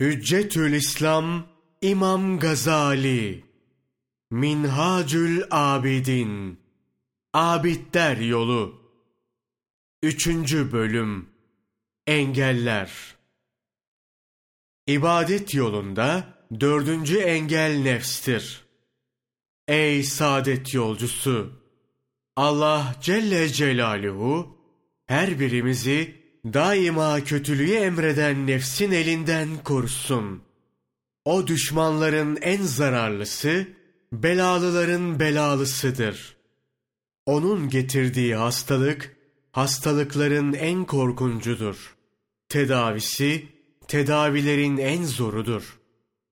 Hüccetül İslam İmam Gazali Minhacül Abidin Abidler Yolu Üçüncü Bölüm Engeller İbadet yolunda dördüncü engel nefstir. Ey saadet yolcusu! Allah Celle Celaluhu her birimizi daima kötülüğü emreden nefsin elinden korusun. O düşmanların en zararlısı, belalıların belalısıdır. Onun getirdiği hastalık, hastalıkların en korkuncudur. Tedavisi, tedavilerin en zorudur.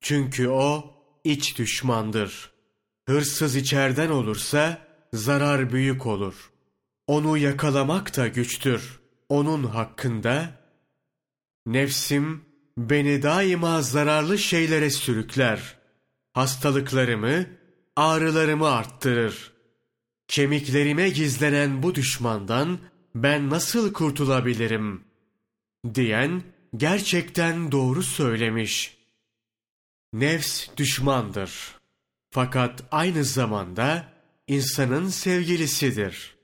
Çünkü o, iç düşmandır. Hırsız içerden olursa, zarar büyük olur. Onu yakalamak da güçtür.'' Onun hakkında, nefsim beni daima zararlı şeylere sürükler. Hastalıklarımı, ağrılarımı arttırır. Kemiklerime gizlenen bu düşmandan ben nasıl kurtulabilirim? Diyen gerçekten doğru söylemiş. Nefs düşmandır. Fakat aynı zamanda insanın sevgilisidir.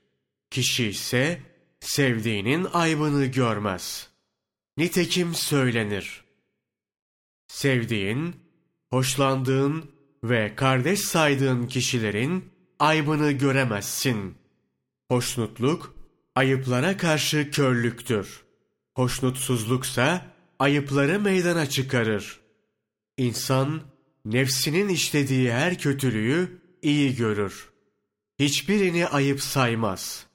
Kişi ise sevdiğinin aybını görmez. Nitekim söylenir. Sevdiğin, hoşlandığın ve kardeş saydığın kişilerin aybını göremezsin. Hoşnutluk, ayıplara karşı körlüktür. Hoşnutsuzluksa ayıpları meydana çıkarır. İnsan, nefsinin işlediği her kötülüğü iyi görür. Hiçbirini ayıp saymaz.''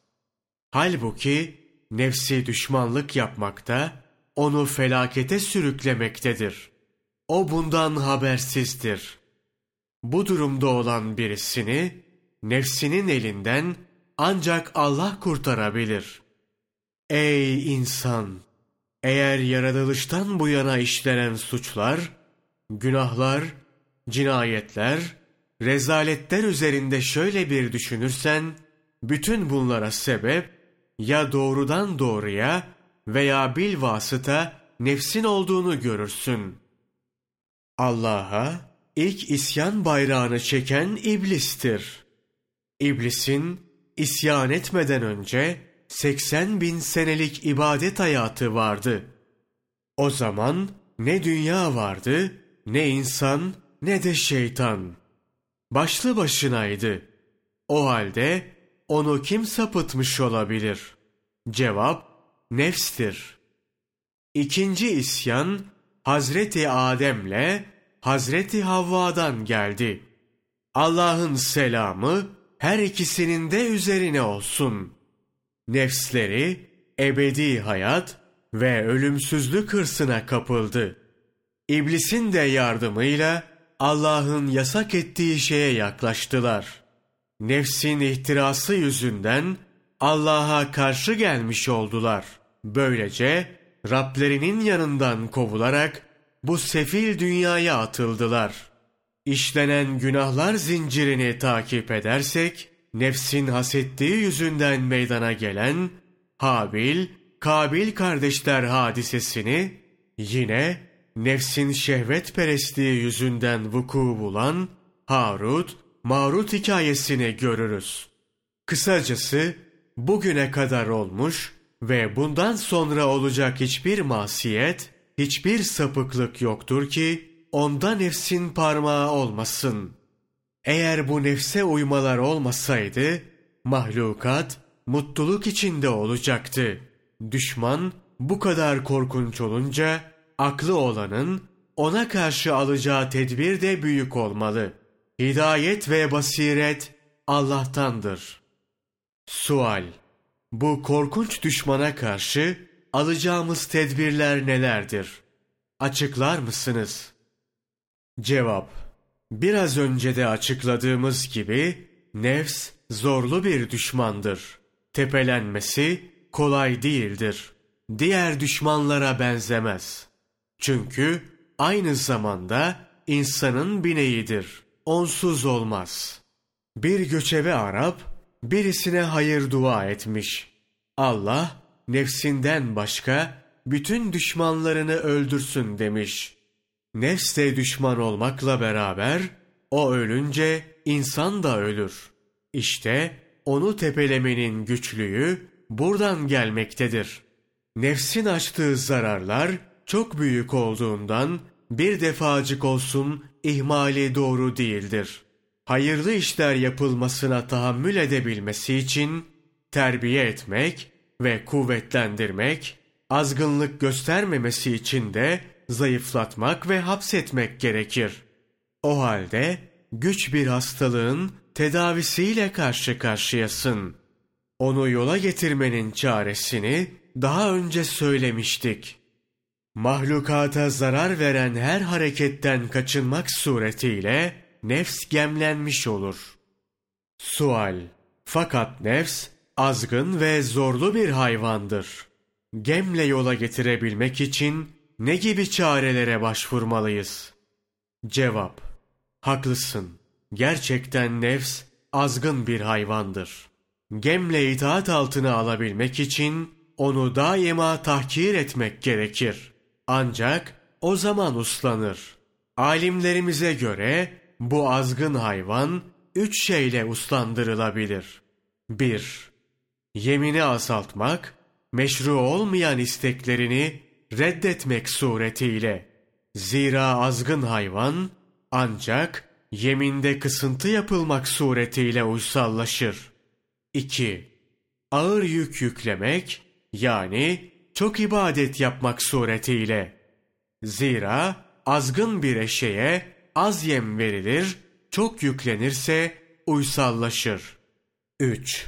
Halbuki nefsi düşmanlık yapmakta, onu felakete sürüklemektedir. O bundan habersizdir. Bu durumda olan birisini nefsinin elinden ancak Allah kurtarabilir. Ey insan! Eğer yaratılıştan bu yana işlenen suçlar, günahlar, cinayetler, rezaletler üzerinde şöyle bir düşünürsen, bütün bunlara sebep ya doğrudan doğruya veya bil vasıta nefsin olduğunu görürsün. Allah'a ilk isyan bayrağını çeken iblistir. İblisin isyan etmeden önce 80 bin senelik ibadet hayatı vardı. O zaman ne dünya vardı, ne insan, ne de şeytan. Başlı başınaydı. O halde onu kim sapıtmış olabilir? Cevap, nefstir. İkinci isyan, Hazreti Adem'le Hazreti Havva'dan geldi. Allah'ın selamı her ikisinin de üzerine olsun. Nefsleri ebedi hayat ve ölümsüzlük hırsına kapıldı. İblisin de yardımıyla Allah'ın yasak ettiği şeye yaklaştılar.'' Nefsin ihtirası yüzünden Allah'a karşı gelmiş oldular. Böylece Rablerinin yanından kovularak bu sefil dünyaya atıldılar. İşlenen günahlar zincirini takip edersek, nefsin hasettiği yüzünden meydana gelen Habil, Kabil kardeşler hadisesini, yine nefsin şehvet perestliği yüzünden vuku bulan Harut, Marut hikayesini görürüz. Kısacası bugüne kadar olmuş ve bundan sonra olacak hiçbir masiyet, hiçbir sapıklık yoktur ki onda nefsin parmağı olmasın. Eğer bu nefse uymalar olmasaydı, mahlukat mutluluk içinde olacaktı. Düşman bu kadar korkunç olunca, aklı olanın ona karşı alacağı tedbir de büyük olmalı.'' Hidayet ve basiret Allah'tandır. Sual Bu korkunç düşmana karşı alacağımız tedbirler nelerdir? Açıklar mısınız? Cevap Biraz önce de açıkladığımız gibi nefs zorlu bir düşmandır. Tepelenmesi kolay değildir. Diğer düşmanlara benzemez. Çünkü aynı zamanda insanın bineğidir onsuz olmaz. Bir göçebe Arap birisine hayır dua etmiş. Allah nefsinden başka bütün düşmanlarını öldürsün demiş. nefsle düşman olmakla beraber o ölünce insan da ölür. İşte onu tepelemenin güçlüğü buradan gelmektedir. Nefsin açtığı zararlar çok büyük olduğundan bir defacık olsun ihmali doğru değildir. Hayırlı işler yapılmasına tahammül edebilmesi için terbiye etmek ve kuvvetlendirmek, azgınlık göstermemesi için de zayıflatmak ve hapsetmek gerekir. O halde güç bir hastalığın tedavisiyle karşı karşıyasın. Onu yola getirmenin çaresini daha önce söylemiştik. Mahlukata zarar veren her hareketten kaçınmak suretiyle nefs gemlenmiş olur. Sual Fakat nefs azgın ve zorlu bir hayvandır. Gemle yola getirebilmek için ne gibi çarelere başvurmalıyız? Cevap Haklısın. Gerçekten nefs azgın bir hayvandır. Gemle itaat altına alabilmek için onu daima tahkir etmek gerekir. Ancak o zaman uslanır. Alimlerimize göre bu azgın hayvan üç şeyle uslandırılabilir. 1. Yemini azaltmak, meşru olmayan isteklerini reddetmek suretiyle. Zira azgın hayvan ancak yeminde kısıntı yapılmak suretiyle uysallaşır. 2. Ağır yük yüklemek yani çok ibadet yapmak suretiyle. Zira azgın bir eşeğe az yem verilir, çok yüklenirse uysallaşır. 3.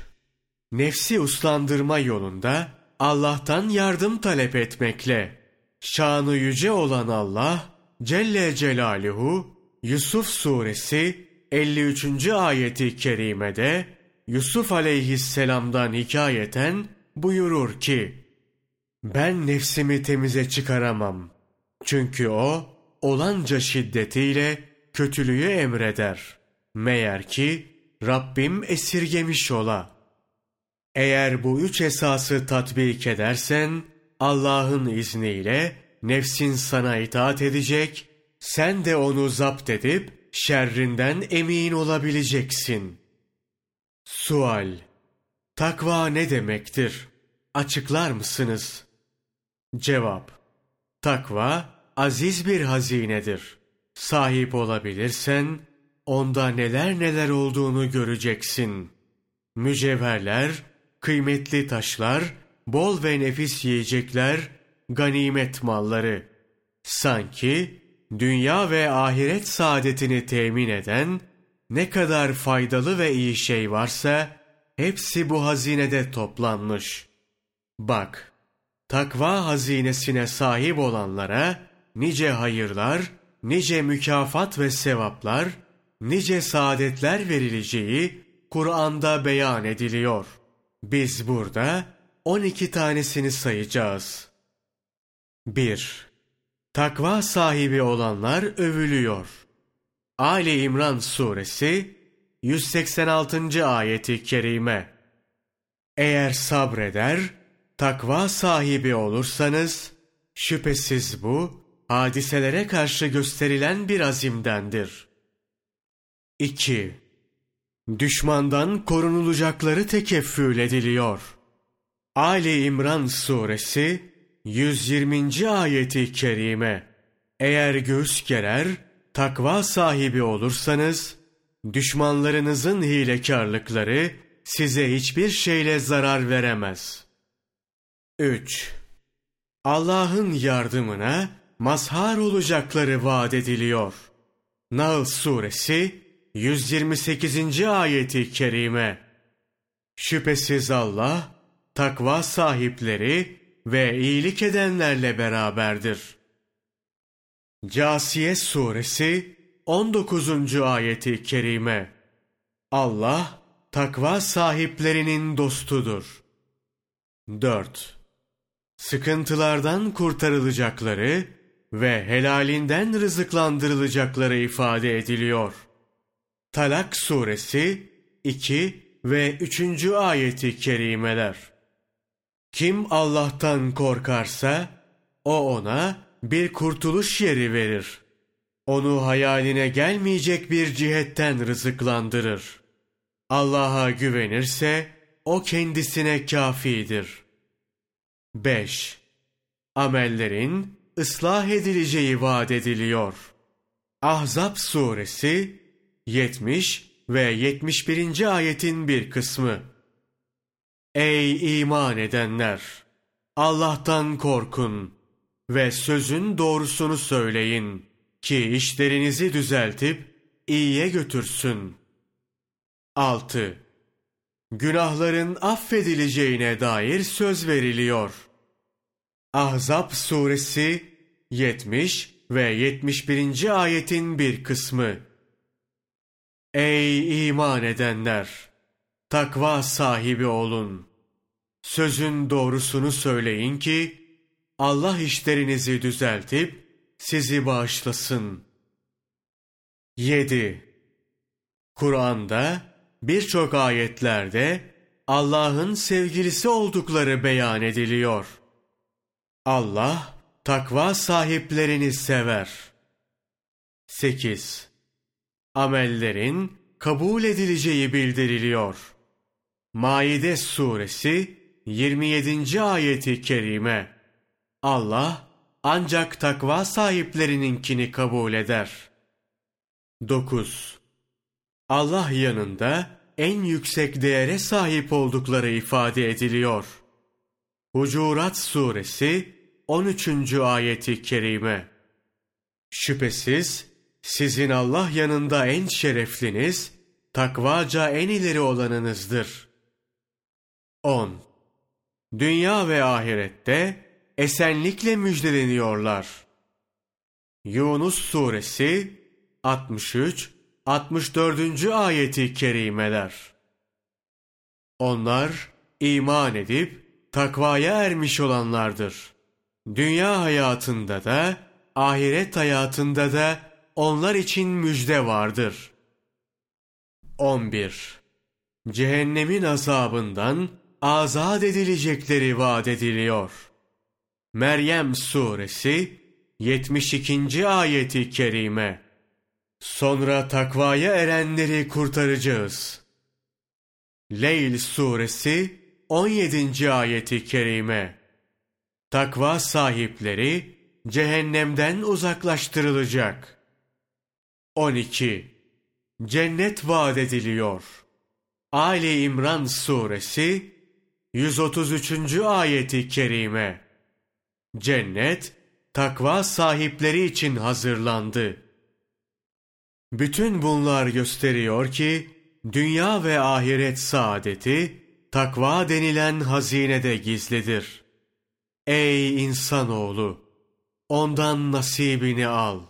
Nefsi uslandırma yolunda Allah'tan yardım talep etmekle. Şanı yüce olan Allah Celle Celaluhu Yusuf suresi 53. ayeti kerimede Yusuf aleyhisselamdan hikayeten buyurur ki Ben nefsimi temize çıkaramam. Çünkü o olanca şiddetiyle kötülüğü emreder. Meğer ki Rabbim esirgemiş ola. Eğer bu üç esası tatbik edersen Allah'ın izniyle nefsin sana itaat edecek, sen de onu zapt edip şerrinden emin olabileceksin. Sual Takva ne demektir? Açıklar mısınız? Cevap Takva aziz bir hazinedir. Sahip olabilirsen onda neler neler olduğunu göreceksin. Mücevherler, kıymetli taşlar, bol ve nefis yiyecekler, ganimet malları. Sanki dünya ve ahiret saadetini temin eden ne kadar faydalı ve iyi şey varsa hepsi bu hazinede toplanmış. Bak, takva hazinesine sahip olanlara nice hayırlar, nice mükafat ve sevaplar, nice saadetler verileceği Kur'an'da beyan ediliyor. Biz burada 12 tanesini sayacağız. 1. Takva sahibi olanlar övülüyor. Ali İmran suresi 186. ayeti kerime. Eğer sabreder, takva sahibi olursanız, şüphesiz bu, hadiselere karşı gösterilen bir azimdendir. 2. Düşmandan korunulacakları tekeffül ediliyor. Ali İmran suresi 120. ayeti kerime. Eğer göğüs gerer, takva sahibi olursanız, düşmanlarınızın hilekarlıkları size hiçbir şeyle zarar veremez. 3. Allah'ın yardımına mazhar olacakları vaat ediliyor. Nahl suresi 128. ayeti kerime. Şüphesiz Allah takva sahipleri ve iyilik edenlerle beraberdir. Casiye suresi 19. ayeti kerime. Allah takva sahiplerinin dostudur. 4. Sıkıntılardan kurtarılacakları ve helalinden rızıklandırılacakları ifade ediliyor. Talak suresi 2 ve 3. ayeti kerimeler. Kim Allah'tan korkarsa o ona bir kurtuluş yeri verir. Onu hayaline gelmeyecek bir cihetten rızıklandırır. Allah'a güvenirse o kendisine kafidir. 5. Amellerin ıslah edileceği vaat ediliyor. Ahzab suresi 70 ve 71. ayetin bir kısmı. Ey iman edenler! Allah'tan korkun ve sözün doğrusunu söyleyin ki işlerinizi düzeltip iyiye götürsün. 6. Günahların affedileceğine dair söz veriliyor. Ahzab suresi 70 ve 71. ayetin bir kısmı. Ey iman edenler! Takva sahibi olun. Sözün doğrusunu söyleyin ki, Allah işlerinizi düzeltip, sizi bağışlasın. 7. Kur'an'da birçok ayetlerde Allah'ın sevgilisi oldukları beyan ediliyor. Allah takva sahiplerini sever. 8. Amellerin kabul edileceği bildiriliyor. Maide suresi 27. ayeti kerime. Allah ancak takva sahiplerininkini kabul eder. 9. Allah yanında en yüksek değere sahip oldukları ifade ediliyor. Hucurat suresi 13. ayeti kerime. Şüphesiz sizin Allah yanında en şerefliniz, takvaca en ileri olanınızdır. 10. Dünya ve ahirette esenlikle müjdeleniyorlar. Yunus suresi 63 64. ayeti kerimeler. Onlar iman edip takvaya ermiş olanlardır. Dünya hayatında da ahiret hayatında da onlar için müjde vardır. 11. Cehennemin azabından azat edilecekleri vaat ediliyor. Meryem Suresi 72. ayeti kerime. Sonra takvaya erenleri kurtaracağız. Leyl Suresi 17. ayeti kerime. Takva sahipleri cehennemden uzaklaştırılacak. 12. Cennet vaat ediliyor. Ali İmran Suresi 133. ayeti kerime. Cennet, takva sahipleri için hazırlandı. Bütün bunlar gösteriyor ki, dünya ve ahiret saadeti, takva denilen hazinede gizlidir. Ey insanoğlu! Ondan nasibini al.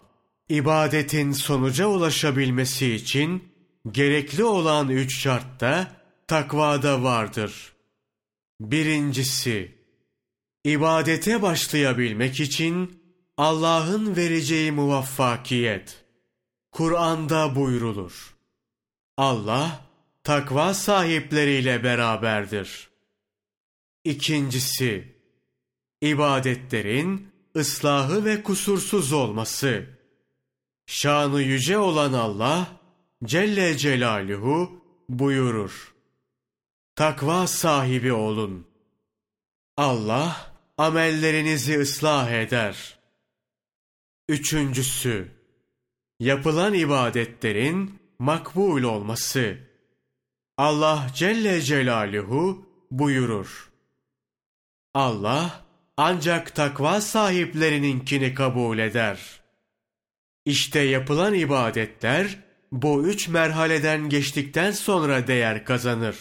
İbadetin sonuca ulaşabilmesi için, gerekli olan üç şart da takvada vardır. Birincisi, İbadete başlayabilmek için Allah'ın vereceği muvaffakiyet. Kur'an'da buyrulur. Allah takva sahipleriyle beraberdir. İkincisi, ibadetlerin ıslahı ve kusursuz olması. Şanı yüce olan Allah Celle Celaluhu buyurur. Takva sahibi olun. Allah amellerinizi ıslah eder. Üçüncüsü, yapılan ibadetlerin makbul olması. Allah Celle Celaluhu buyurur. Allah ancak takva sahiplerininkini kabul eder. İşte yapılan ibadetler bu üç merhaleden geçtikten sonra değer kazanır.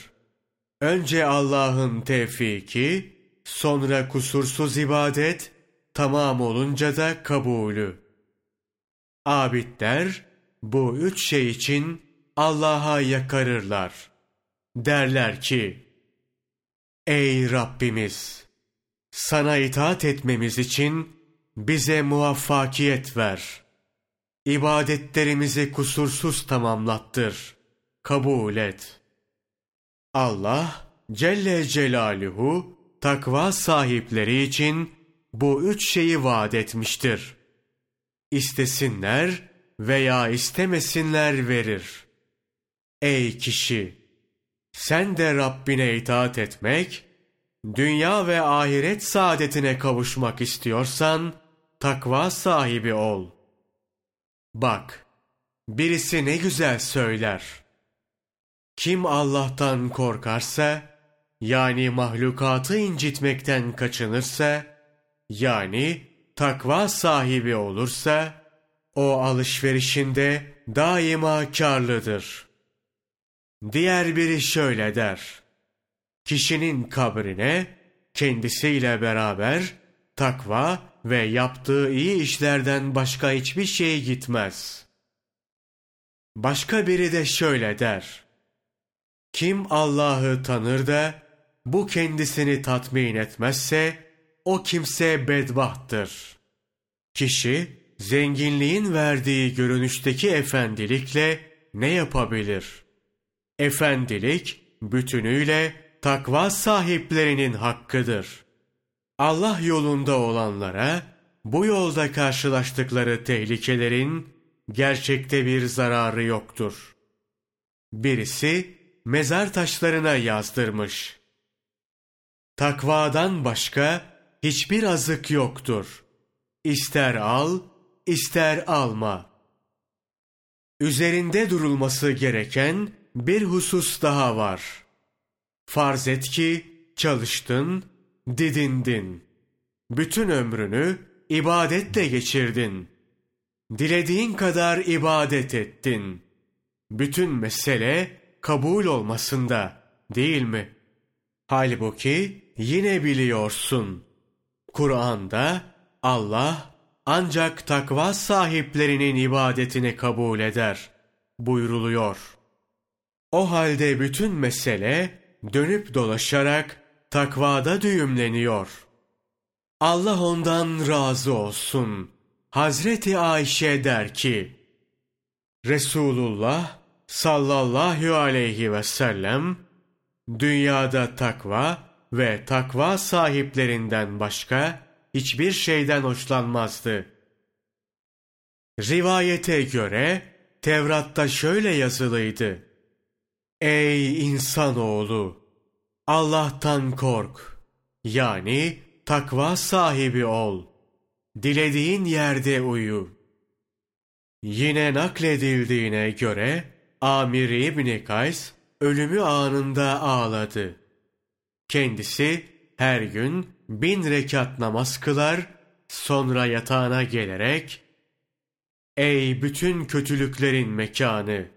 Önce Allah'ın tevfiki, Sonra kusursuz ibadet, tamam olunca da kabulü. Abidler bu üç şey için Allah'a yakarırlar. Derler ki, Ey Rabbimiz! Sana itaat etmemiz için bize muvaffakiyet ver. İbadetlerimizi kusursuz tamamlattır. Kabul et. Allah Celle Celaluhu takva sahipleri için bu üç şeyi vaat etmiştir. İstesinler veya istemesinler verir. Ey kişi! Sen de Rabbine itaat etmek, dünya ve ahiret saadetine kavuşmak istiyorsan, takva sahibi ol. Bak, birisi ne güzel söyler. Kim Allah'tan korkarsa, yani mahlukatı incitmekten kaçınırsa, yani takva sahibi olursa, o alışverişinde daima karlıdır. Diğer biri şöyle der. Kişinin kabrine kendisiyle beraber takva ve yaptığı iyi işlerden başka hiçbir şey gitmez. Başka biri de şöyle der. Kim Allah'ı tanır da bu kendisini tatmin etmezse o kimse bedbahttır. Kişi zenginliğin verdiği görünüşteki efendilikle ne yapabilir? Efendilik bütünüyle takva sahiplerinin hakkıdır. Allah yolunda olanlara bu yolda karşılaştıkları tehlikelerin gerçekte bir zararı yoktur. Birisi mezar taşlarına yazdırmış. Takvadan başka hiçbir azık yoktur. İster al, ister alma. Üzerinde durulması gereken bir husus daha var. Farz et ki çalıştın, didindin. Bütün ömrünü ibadetle geçirdin. Dilediğin kadar ibadet ettin. Bütün mesele kabul olmasında değil mi? Halbuki yine biliyorsun. Kur'an'da Allah ancak takva sahiplerinin ibadetini kabul eder buyruluyor. O halde bütün mesele dönüp dolaşarak takvada düğümleniyor. Allah ondan razı olsun. Hazreti Ayşe der ki, Resulullah sallallahu aleyhi ve sellem, dünyada takva ve takva sahiplerinden başka hiçbir şeyden hoşlanmazdı. Rivayete göre Tevrat'ta şöyle yazılıydı. Ey insanoğlu! Allah'tan kork. Yani takva sahibi ol. Dilediğin yerde uyu. Yine nakledildiğine göre Amir İbni Kays ölümü anında ağladı. Kendisi her gün bin rekat namaz kılar, sonra yatağına gelerek, Ey bütün kötülüklerin mekanı!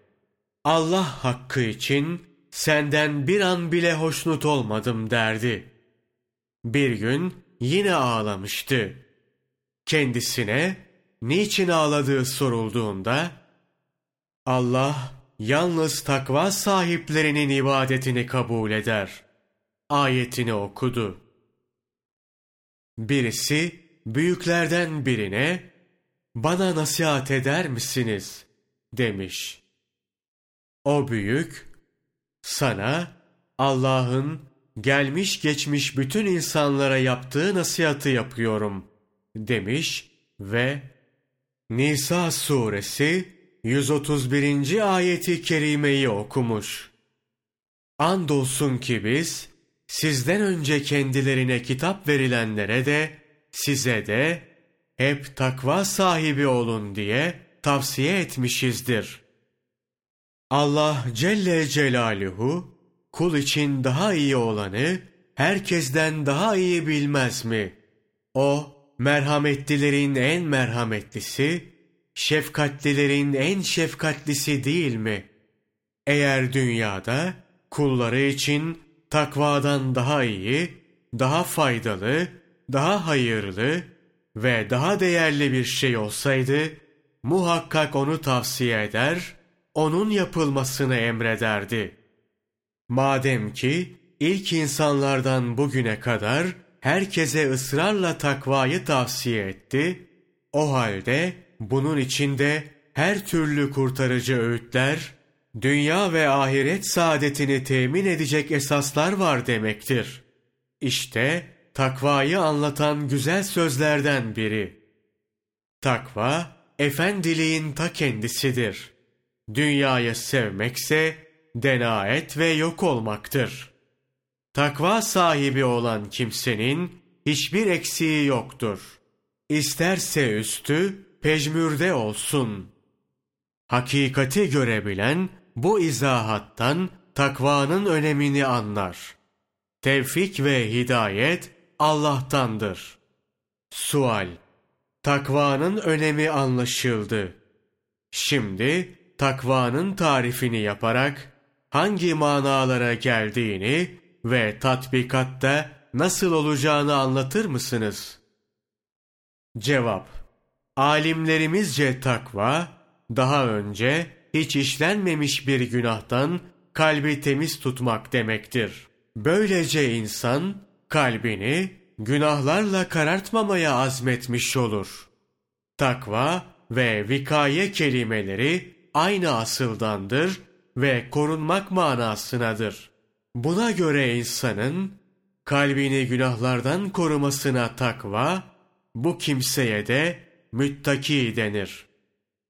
Allah hakkı için senden bir an bile hoşnut olmadım derdi. Bir gün yine ağlamıştı. Kendisine niçin ağladığı sorulduğunda, Allah yalnız takva sahiplerinin ibadetini kabul eder. Ayetini okudu. Birisi büyüklerden birine bana nasihat eder misiniz demiş. O büyük sana Allah'ın gelmiş geçmiş bütün insanlara yaptığı nasihatı yapıyorum demiş ve Nisa suresi 131. ayeti kerimeyi okumuş. Andolsun ki biz sizden önce kendilerine kitap verilenlere de size de hep takva sahibi olun diye tavsiye etmişizdir. Allah Celle Celaluhu kul için daha iyi olanı herkesten daha iyi bilmez mi? O merhametlilerin en merhametlisi, şefkatlilerin en şefkatlisi değil mi? Eğer dünyada kulları için takvadan daha iyi, daha faydalı, daha hayırlı ve daha değerli bir şey olsaydı, muhakkak onu tavsiye eder, onun yapılmasını emrederdi. Madem ki ilk insanlardan bugüne kadar herkese ısrarla takvayı tavsiye etti, o halde bunun içinde her türlü kurtarıcı öğütler, dünya ve ahiret saadetini temin edecek esaslar var demektir. İşte takvayı anlatan güzel sözlerden biri. Takva, efendiliğin ta kendisidir. Dünyayı sevmekse denaet ve yok olmaktır. Takva sahibi olan kimsenin hiçbir eksiği yoktur. İsterse üstü pejmürde olsun. Hakikati görebilen bu izahattan takvanın önemini anlar. Tevfik ve hidayet Allah'tandır. Sual Takvanın önemi anlaşıldı. Şimdi takvanın tarifini yaparak hangi manalara geldiğini ve tatbikatta nasıl olacağını anlatır mısınız? Cevap Alimlerimizce takva, daha önce hiç işlenmemiş bir günahtan kalbi temiz tutmak demektir. Böylece insan kalbini günahlarla karartmamaya azmetmiş olur. Takva ve vikaye kelimeleri aynı asıldandır ve korunmak manasınadır. Buna göre insanın kalbini günahlardan korumasına takva, bu kimseye de müttaki denir.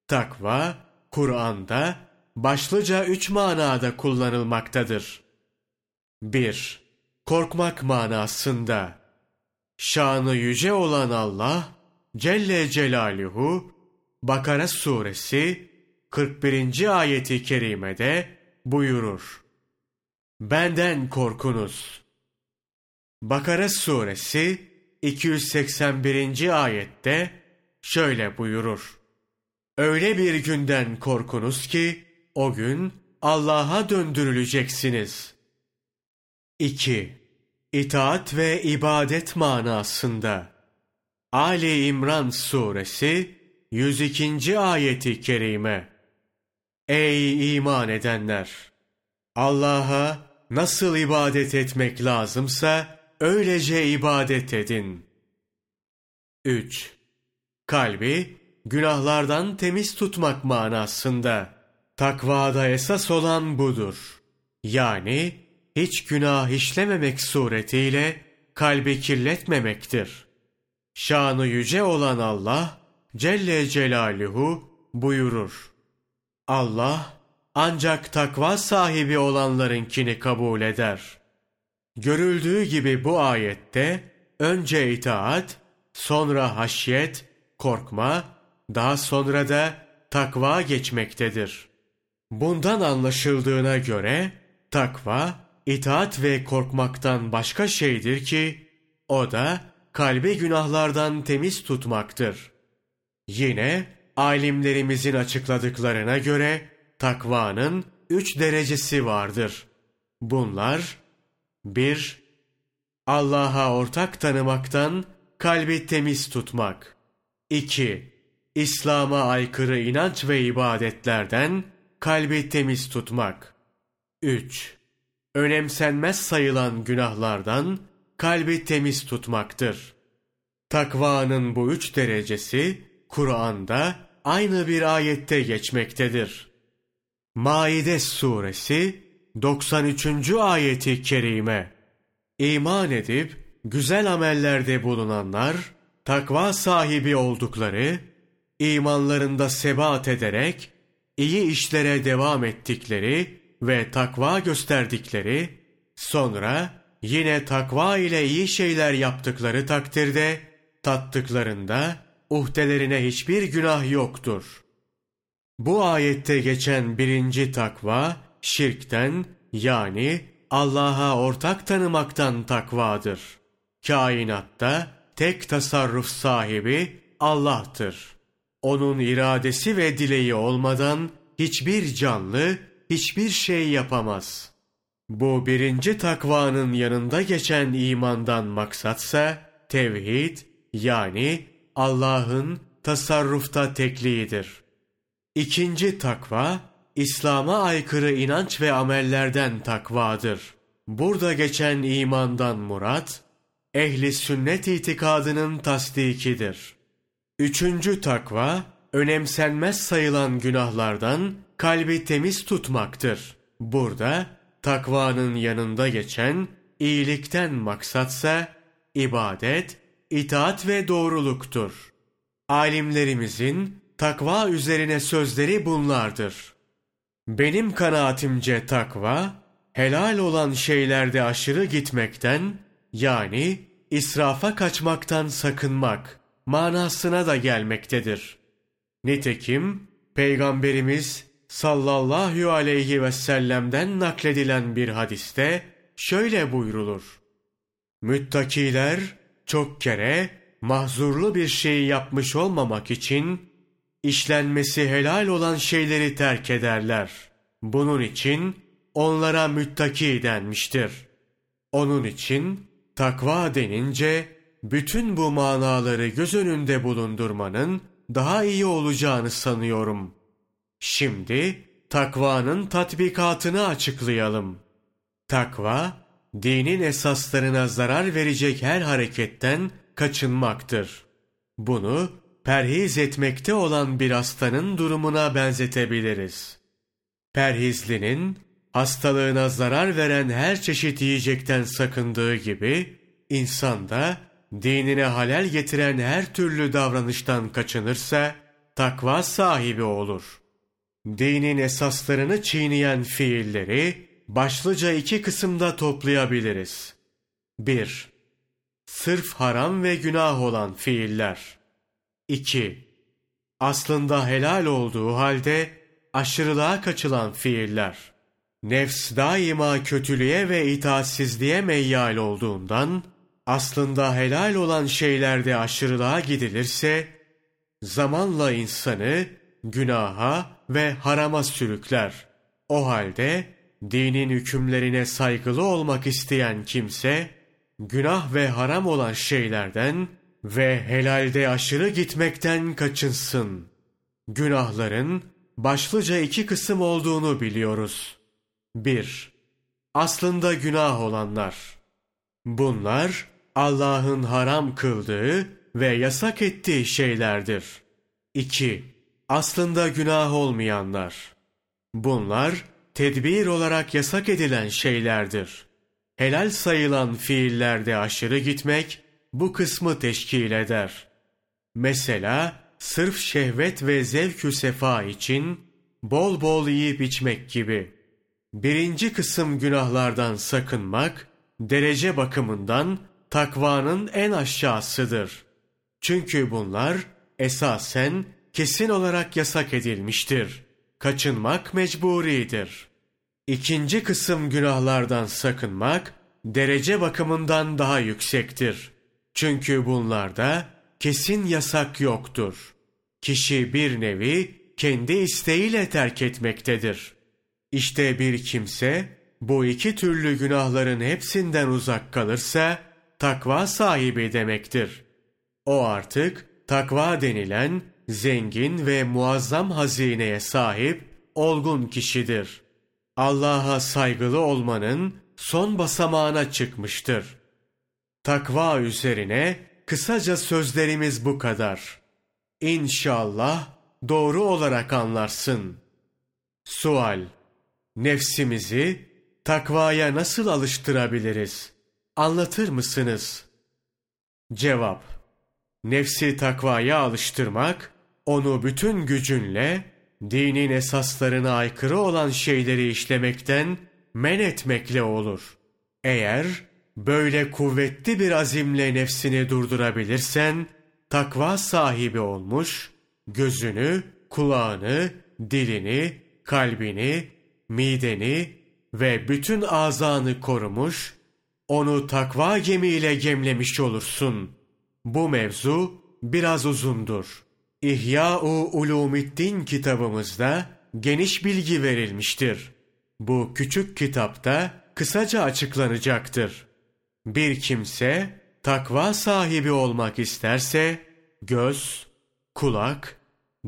Takva, Kur'an'da başlıca üç manada kullanılmaktadır. 1. Korkmak manasında. Şanı yüce olan Allah, Celle Celaluhu, Bakara suresi 41. ayeti kerimede buyurur. Benden korkunuz. Bakara suresi 281. ayette şöyle buyurur. Öyle bir günden korkunuz ki o gün Allah'a döndürüleceksiniz. 2. İtaat ve ibadet manasında Ali İmran suresi 102. ayeti kerime Ey iman edenler! Allah'a nasıl ibadet etmek lazımsa öylece ibadet edin. 3. Kalbi günahlardan temiz tutmak manasında. Takvada esas olan budur. Yani hiç günah işlememek suretiyle kalbi kirletmemektir. Şanı yüce olan Allah Celle Celaluhu buyurur. Allah ancak takva sahibi olanlarınkini kabul eder. Görüldüğü gibi bu ayette önce itaat, sonra haşyet, korkma, daha sonra da takva geçmektedir. Bundan anlaşıldığına göre takva, itaat ve korkmaktan başka şeydir ki, o da kalbi günahlardan temiz tutmaktır. Yine alimlerimizin açıkladıklarına göre takvanın üç derecesi vardır. Bunlar, bir, Allah'a ortak tanımaktan kalbi temiz tutmak. 2. İslam'a aykırı inanç ve ibadetlerden kalbi temiz tutmak. 3. Önemsenmez sayılan günahlardan kalbi temiz tutmaktır. Takvanın bu üç derecesi Kur'an'da aynı bir ayette geçmektedir. Maide suresi 93. ayeti kerime. İman edip güzel amellerde bulunanlar takva sahibi oldukları, imanlarında sebat ederek iyi işlere devam ettikleri ve takva gösterdikleri, sonra yine takva ile iyi şeyler yaptıkları takdirde, tattıklarında uhdelerine hiçbir günah yoktur. Bu ayette geçen birinci takva, şirkten yani Allah'a ortak tanımaktan takvadır. Kainatta tek tasarruf sahibi Allah'tır. Onun iradesi ve dileği olmadan hiçbir canlı hiçbir şey yapamaz. Bu birinci takvanın yanında geçen imandan maksatsa tevhid yani Allah'ın tasarrufta tekliğidir. İkinci takva, İslam'a aykırı inanç ve amellerden takvadır. Burada geçen imandan murat, ehli sünnet itikadının tasdikidir. Üçüncü takva, önemsenmez sayılan günahlardan kalbi temiz tutmaktır. Burada takvanın yanında geçen iyilikten maksatsa ibadet, itaat ve doğruluktur. Alimlerimizin takva üzerine sözleri bunlardır. Benim kanaatimce takva, helal olan şeylerde aşırı gitmekten, yani israfa kaçmaktan sakınmak manasına da gelmektedir. Nitekim Peygamberimiz sallallahu aleyhi ve sellem'den nakledilen bir hadiste şöyle buyrulur. Müttakiler çok kere mahzurlu bir şey yapmış olmamak için işlenmesi helal olan şeyleri terk ederler. Bunun için onlara müttaki denmiştir. Onun için takva denince bütün bu manaları göz önünde bulundurmanın daha iyi olacağını sanıyorum. Şimdi takvanın tatbikatını açıklayalım. Takva, dinin esaslarına zarar verecek her hareketten kaçınmaktır. Bunu perhiz etmekte olan bir hastanın durumuna benzetebiliriz. Perhizlinin hastalığına zarar veren her çeşit yiyecekten sakındığı gibi insan da dinine halel getiren her türlü davranıştan kaçınırsa takva sahibi olur. Dinin esaslarını çiğneyen fiilleri başlıca iki kısımda toplayabiliriz. 1. Sırf haram ve günah olan fiiller. 2. Aslında helal olduğu halde aşırılığa kaçılan fiiller. Nefs daima kötülüğe ve itaatsizliğe meyyal olduğundan, aslında helal olan şeylerde aşırılığa gidilirse, zamanla insanı günaha ve harama sürükler. O halde dinin hükümlerine saygılı olmak isteyen kimse, günah ve haram olan şeylerden ve helalde aşırı gitmekten kaçınsın. Günahların başlıca iki kısım olduğunu biliyoruz. 1. Aslında günah olanlar. Bunlar Allah'ın haram kıldığı ve yasak ettiği şeylerdir. 2. Aslında günah olmayanlar. Bunlar tedbir olarak yasak edilen şeylerdir. Helal sayılan fiillerde aşırı gitmek bu kısmı teşkil eder. Mesela sırf şehvet ve zevkü sefa için bol bol yiyip içmek gibi. Birinci kısım günahlardan sakınmak, derece bakımından takvanın en aşağısıdır. Çünkü bunlar esasen kesin olarak yasak edilmiştir. Kaçınmak mecburidir. İkinci kısım günahlardan sakınmak, derece bakımından daha yüksektir. Çünkü bunlarda kesin yasak yoktur. Kişi bir nevi kendi isteğiyle terk etmektedir. İşte bir kimse bu iki türlü günahların hepsinden uzak kalırsa takva sahibi demektir. O artık takva denilen zengin ve muazzam hazineye sahip olgun kişidir. Allah'a saygılı olmanın son basamağına çıkmıştır. Takva üzerine kısaca sözlerimiz bu kadar. İnşallah doğru olarak anlarsın. Sual Nefsimizi takvaya nasıl alıştırabiliriz? Anlatır mısınız? Cevap Nefsi takvaya alıştırmak, onu bütün gücünle, dinin esaslarına aykırı olan şeyleri işlemekten men etmekle olur. Eğer böyle kuvvetli bir azimle nefsini durdurabilirsen, takva sahibi olmuş, gözünü, kulağını, dilini, kalbini, mideni ve bütün azanı korumuş, onu takva gemiyle gemlemiş olursun. Bu mevzu biraz uzundur. İhya-u Ulumiddin kitabımızda geniş bilgi verilmiştir. Bu küçük kitapta kısaca açıklanacaktır. Bir kimse takva sahibi olmak isterse göz, kulak,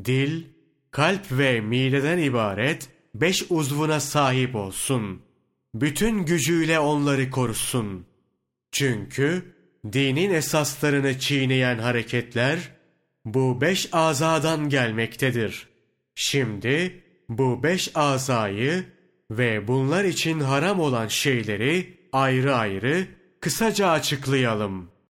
dil, kalp ve mideden ibaret beş uzvuna sahip olsun. Bütün gücüyle onları korusun. Çünkü dinin esaslarını çiğneyen hareketler bu beş azadan gelmektedir. Şimdi bu beş azayı ve bunlar için haram olan şeyleri ayrı ayrı kısaca açıklayalım.